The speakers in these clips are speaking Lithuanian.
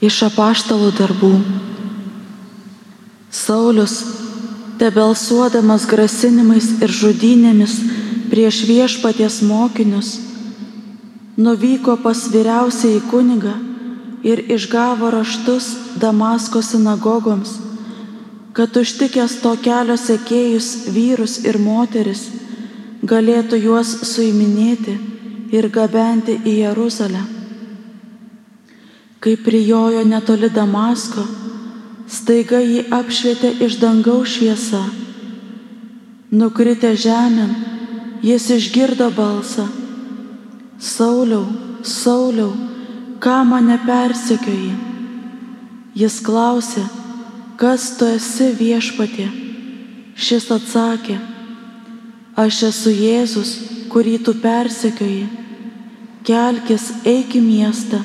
Iš apaštalų darbų. Saulis, tebelsuodamas grasinimais ir žudynėmis prieš viešpaties mokinius, nuvyko pas vyriausiai kunigą ir išgavo raštus Damasko sinagogoms, kad užtikęs to kelio sekėjus vyrus ir moteris galėtų juos suiminėti ir gabenti į Jeruzalę. Kai prijojo netoli Damasko, staiga jį apšvietė iš dangaus šviesa. Nukritę žemėn, jis išgirdo balsą. Sauliau, Sauliau, ką mane persekioji? Jis klausė, kas tu esi viešpatė? Šis atsakė, aš esu Jėzus, kurį tu persekioji. Kelkis, eik į miestą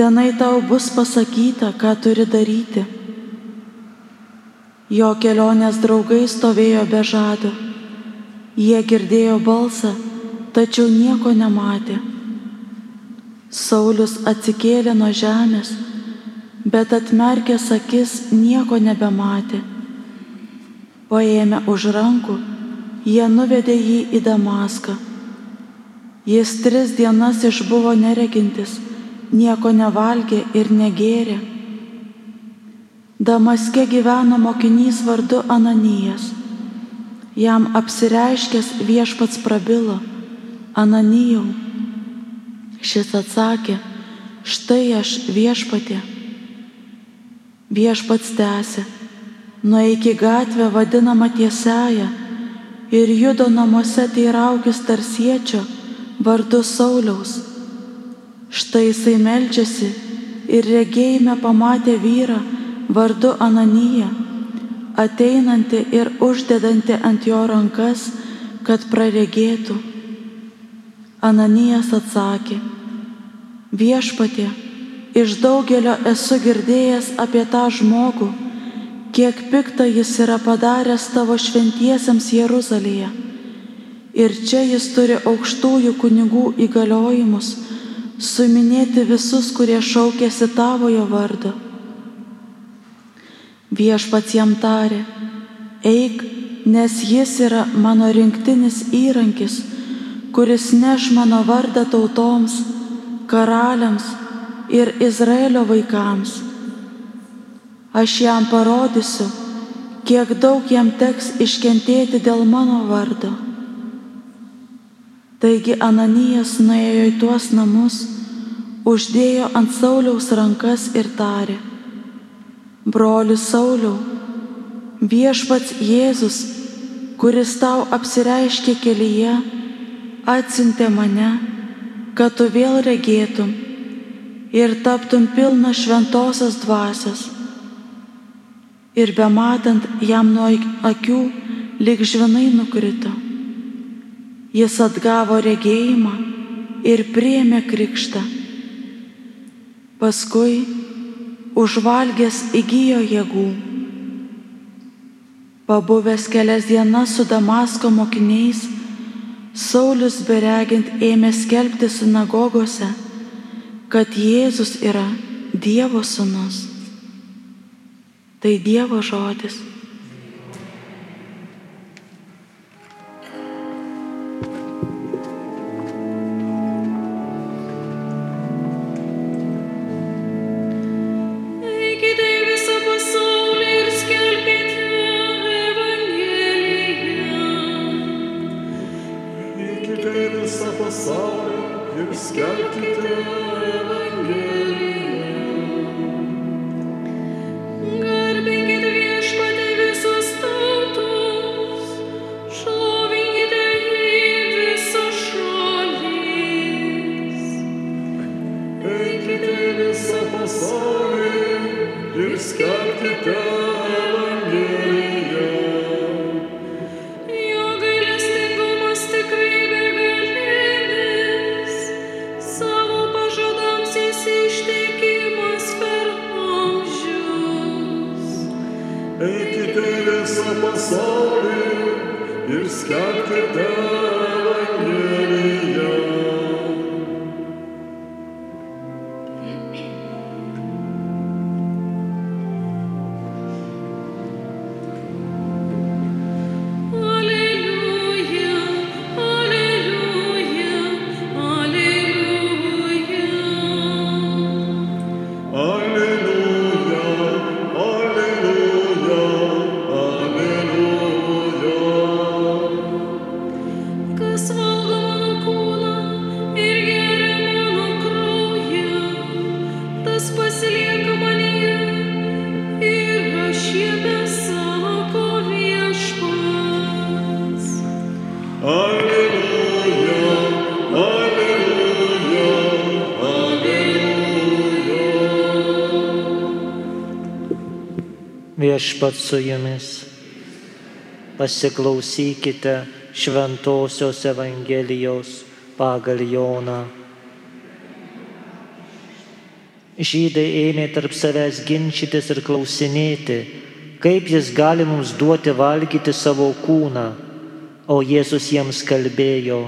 tenai tau bus pasakyta, ką turi daryti. Jo kelionės draugai stovėjo be žado. Jie girdėjo balsą, tačiau nieko nematė. Saulis atsikėlė nuo žemės, bet atmerkęs akis nieko nebematė. Paėmė už rankų, jie nuvedė jį į Damaską. Jis tris dienas išbuvo neregintis nieko nevalgė ir negėrė. Damaske gyveno mokinys vardu Ananijas. Jam apsireiškęs viešpats prabilo, Ananijau. Šis atsakė, štai aš viešpatė. Viešpats tęsė, nueik į gatvę vadinamą tiesiają ir judo namuose teiraukis tarsiečio vardu Sauliaus Štai jisai melčiasi ir regėjime pamatė vyrą vardu Ananiją, ateinantį ir uždedantį ant jo rankas, kad praregėtų. Ananijas atsakė, viešpatė, iš daugelio esu girdėjęs apie tą žmogų, kiek piktą jis yra padaręs tavo šventiesiems Jeruzalėje. Ir čia jis turi aukštųjų kunigų įgaliojimus suminėti visus, kurie šaukėsi tavojo vardo. Viešpats jam tarė, eik, nes jis yra mano rinktinis įrankis, kuris neš mano vardą tautoms, karaliams ir Izraelio vaikams. Aš jam parodysiu, kiek daug jam teks iškentėti dėl mano vardo. Taigi Ananijas nuėjo į tuos namus, uždėjo ant Sauliaus rankas ir tarė, broli Sauliau, viešpats Jėzus, kuris tau apsireiškė kelyje, atsintė mane, kad tu vėl regėtum ir taptum pilna šventosios dvasios. Ir bematant jam nuo akių, lyg žvinai nukrito. Jis atgavo regėjimą ir priėmė krikštą. Paskui užvalgęs įgyjo jėgų. Pabuvęs kelias dienas su Damasko mokiniais, Saulis beregint ėmė skelbti sinagogose, kad Jėzus yra Dievo sūnus. Tai Dievo žodis. you Viešpat su jumis. Pasiklausykite Šventojios Evangelijos pagal Joną. Žydai ėmė tarp savęs ginčytis ir klausinėti, kaip jis gali mums duoti valgyti savo kūną. O Jėzus jiems kalbėjo,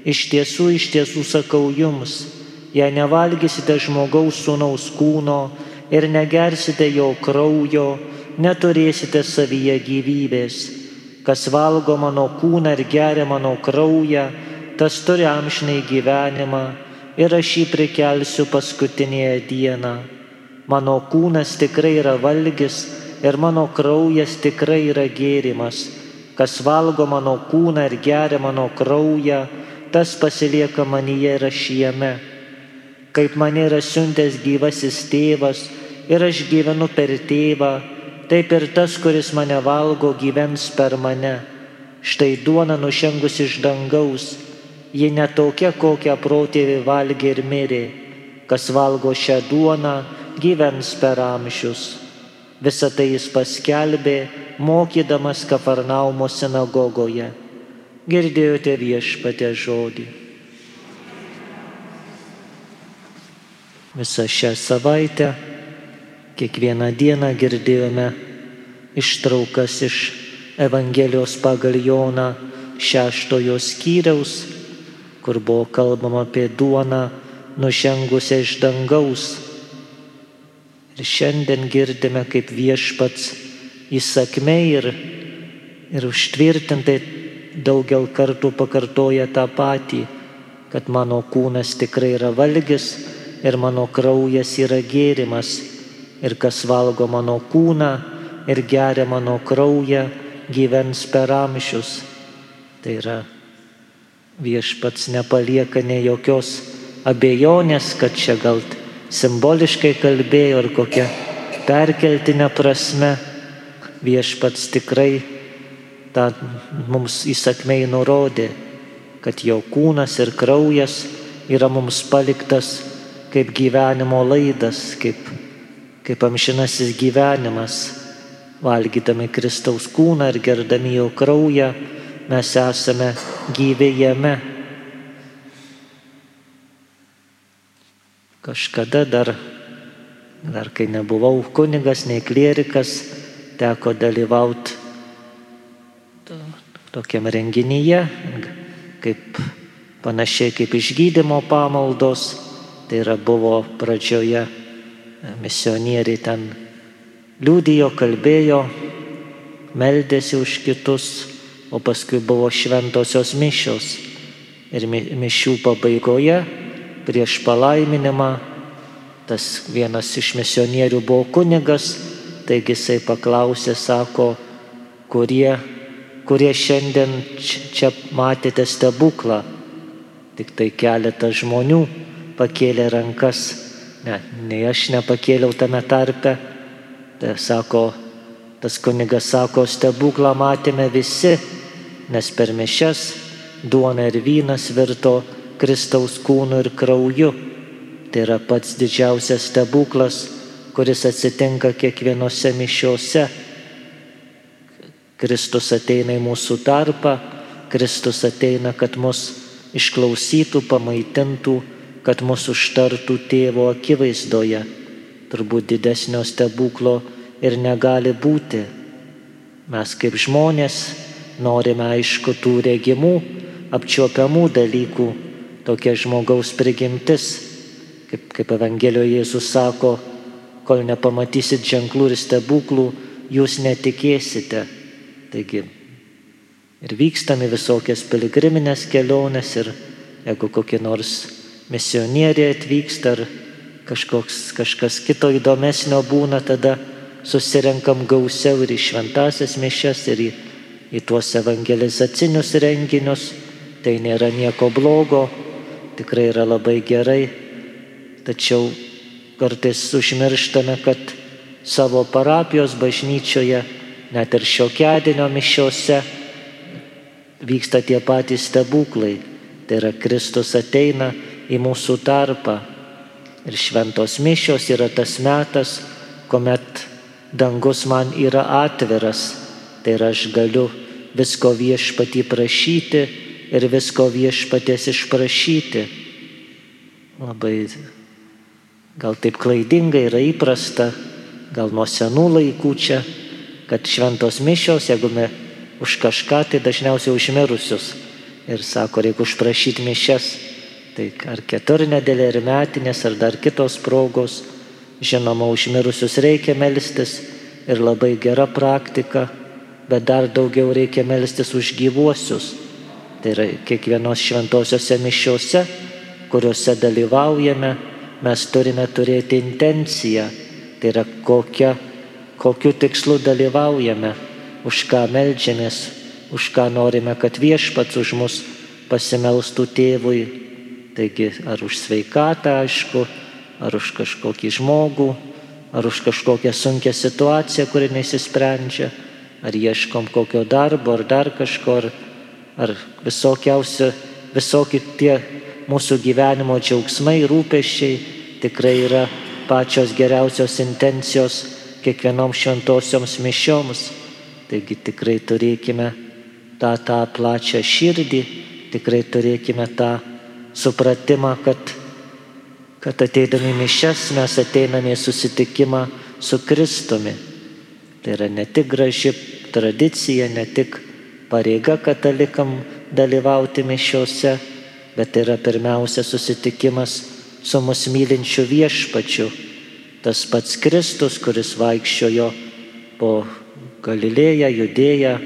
iš tiesų, iš tiesų sakau jums, jei nevalgysite žmogaus sūnaus kūno ir negersite jo kraujo, neturėsite savyje gyvybės. Kas valgo mano kūną ir geria mano kraują, tas turi amžinai gyvenimą ir aš jį prikelsiu paskutinėje dieną. Mano kūnas tikrai yra valgis ir mano kraujas tikrai yra gėrimas. Kas valgo mano kūną ir geria mano kraują, tas pasilieka manyje ir aš jame. Kaip mane yra siuntęs gyvasis tėvas ir aš gyvenu per tėvą, taip ir tas, kuris mane valgo, gyvens per mane. Štai duona nušengus iš dangaus, ji netokia, kokią protėvi valgė ir mirė. Kas valgo šią duoną, gyvens per amžius. Visą tai jis paskelbė, mokydamas Kafarnaumo sinagogoje. Girdėjote viešpatę žodį. Visą šią savaitę Kiekvieną dieną girdėjome ištraukas iš Evangelijos pagal Joną šeštojo skyriaus, kur buvo kalbama apie duoną nužengusią iš dangaus. Ir šiandien girdime, kaip viešpats įsakmei ir, ir užtvirtintai daugel kartų pakartoja tą patį, kad mano kūnas tikrai yra valgis ir mano kraujas yra gėrimas ir kas valgo mano kūną ir geria mano kraują, gyvens per amžius. Tai yra viešpats nepalieka ne jokios abejonės, kad čia gal simboliškai kalbėjo ar kokia perkeltinė prasme. Viešpats tikrai tą mums įsakmei nurodė, kad jo kūnas ir kraujas yra mums paliktas kaip gyvenimo laidas, kaip kaip amžinasis gyvenimas. Valgydami Kristaus kūną ir gerdami jo kraują, mes esame gyvi jame. Kažkada dar, dar kai nebuvau kunigas, nei klierikas, teko dalyvauti tokiam renginyje, kaip panašiai kaip išgydymo pamaldos, tai yra buvo pradžioje misionieriai ten liūdėjo, kalbėjo, meldėsi už kitus, o paskui buvo šventosios mišios. Ir mišių pabaigoje, prieš palaiminimą, tas vienas iš misionierių buvo kunigas, taigi jisai paklausė, sako, kurie, kurie šiandien čia matėte stebuklą. Tik tai keletas žmonių pakėlė rankas Ne, nei aš nepakėliau tame tarpe. Tai sako, tas kunigas sako, stebuklą matėme visi, nes per mišes duona ir vynas virto Kristaus kūnu ir krauju. Tai yra pats didžiausias stebuklas, kuris atsitinka kiekvienose mišiuose. Kristus ateina į mūsų tarpą, Kristus ateina, kad mus išklausytų, pamaitintų kad mūsų užtartų tėvo akivaizdoje. Turbūt didesnio stebuklo ir negali būti. Mes kaip žmonės norime aišku tų regimų, apčiuopiamų dalykų, tokia žmogaus prigimtis. Kaip, kaip Evangelijoje Jėzus sako, kol nepamatysit ženklų ir stebuklų, jūs netikėsite. Taigi ir vykstami visokias piligriminės keliones ir jeigu kokie nors misionieriai atvyksta ar kažkoks, kažkas kito įdomesnio būna, tada susirenkam gausiau ir į šventasias mišes, ir į, į tuos evangelizacinius renginius. Tai nėra nieko blogo, tikrai yra labai gerai, tačiau kartais užmirštame, kad savo parapijos bažnyčioje, net ir šiokiadienio mišiuose vyksta tie patys stebuklai. Tai yra Kristus ateina į mūsų tarpą. Ir šventos mišios yra tas metas, kuomet dangus man yra atviras, tai yra aš galiu visko viešpatį prašyti ir visko viešpatės išprašyti. Labai gal taip klaidingai yra įprasta, gal nuo senų laikų čia, kad šventos mišios, jeigu me už kažką, tai dažniausiai užmirusius. Ir sako, reikia užprašyti mišes. Tai ar keturnedėlė, ar metinės, ar dar kitos progos. Žinoma, užmirusius reikia melstis ir labai gera praktika, bet dar daugiau reikia melstis už gyvuosius. Tai yra kiekvienos šventosiuose mišiuose, kuriuose dalyvaujame, mes turime turėti intenciją. Tai yra kokia, kokiu tikslu dalyvaujame už ką melžiamės, už ką norime, kad viešpats už mus pasimelstų tėvui. Taigi ar už sveikatą, aišku, ar už kažkokį žmogų, ar už kažkokią sunkę situaciją, kuri nesisprendžia, ar ieškom kokio darbo, ar dar kažko, ar, ar visokiausi, visokie tie mūsų gyvenimo džiaugsmai, rūpeščiai tikrai yra pačios geriausios intencijos kiekvienom šventosioms mišioms. Taigi tikrai turėkime tą, tą plačią širdį, tikrai turėkime tą supratimą, kad, kad ateidami mišes mes ateiname į susitikimą su Kristumi. Tai yra ne tik graži tradicija, ne tik pareiga katalikam dalyvauti mišiuose, bet tai yra pirmiausia susitikimas su mus mylinčiu viešpačiu. Tas pats Kristus, kuris vaikščiojo po Galilėja, Judėja,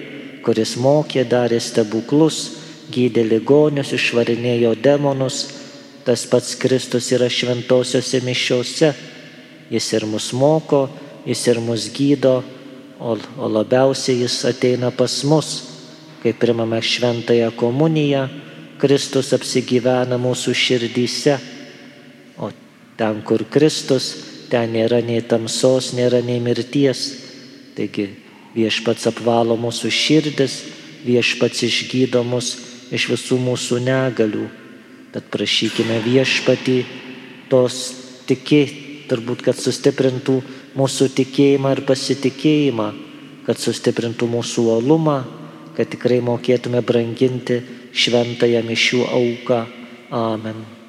kuris mokė, darė stebuklus, gydė ligonius, išvarinėjo demonus, tas pats Kristus yra šventosiuose mišiuose. Jis ir mus moko, jis ir mus gydo, o, o labiausiai jis ateina pas mus, kai primame šventąją komuniją, Kristus apsigyvena mūsų širdyse. O ten, kur Kristus, ten nėra nei tamsos, nėra nei mirties. Taigi Viešpats apvalo mūsų širdis, viešpats išgydo mus iš visų mūsų negalių. Tad prašykime viešpatį tos tikėti, turbūt, kad sustiprintų mūsų tikėjimą ir pasitikėjimą, kad sustiprintų mūsų uolumą, kad tikrai mokėtume branginti šventąją mišių auką. Amen.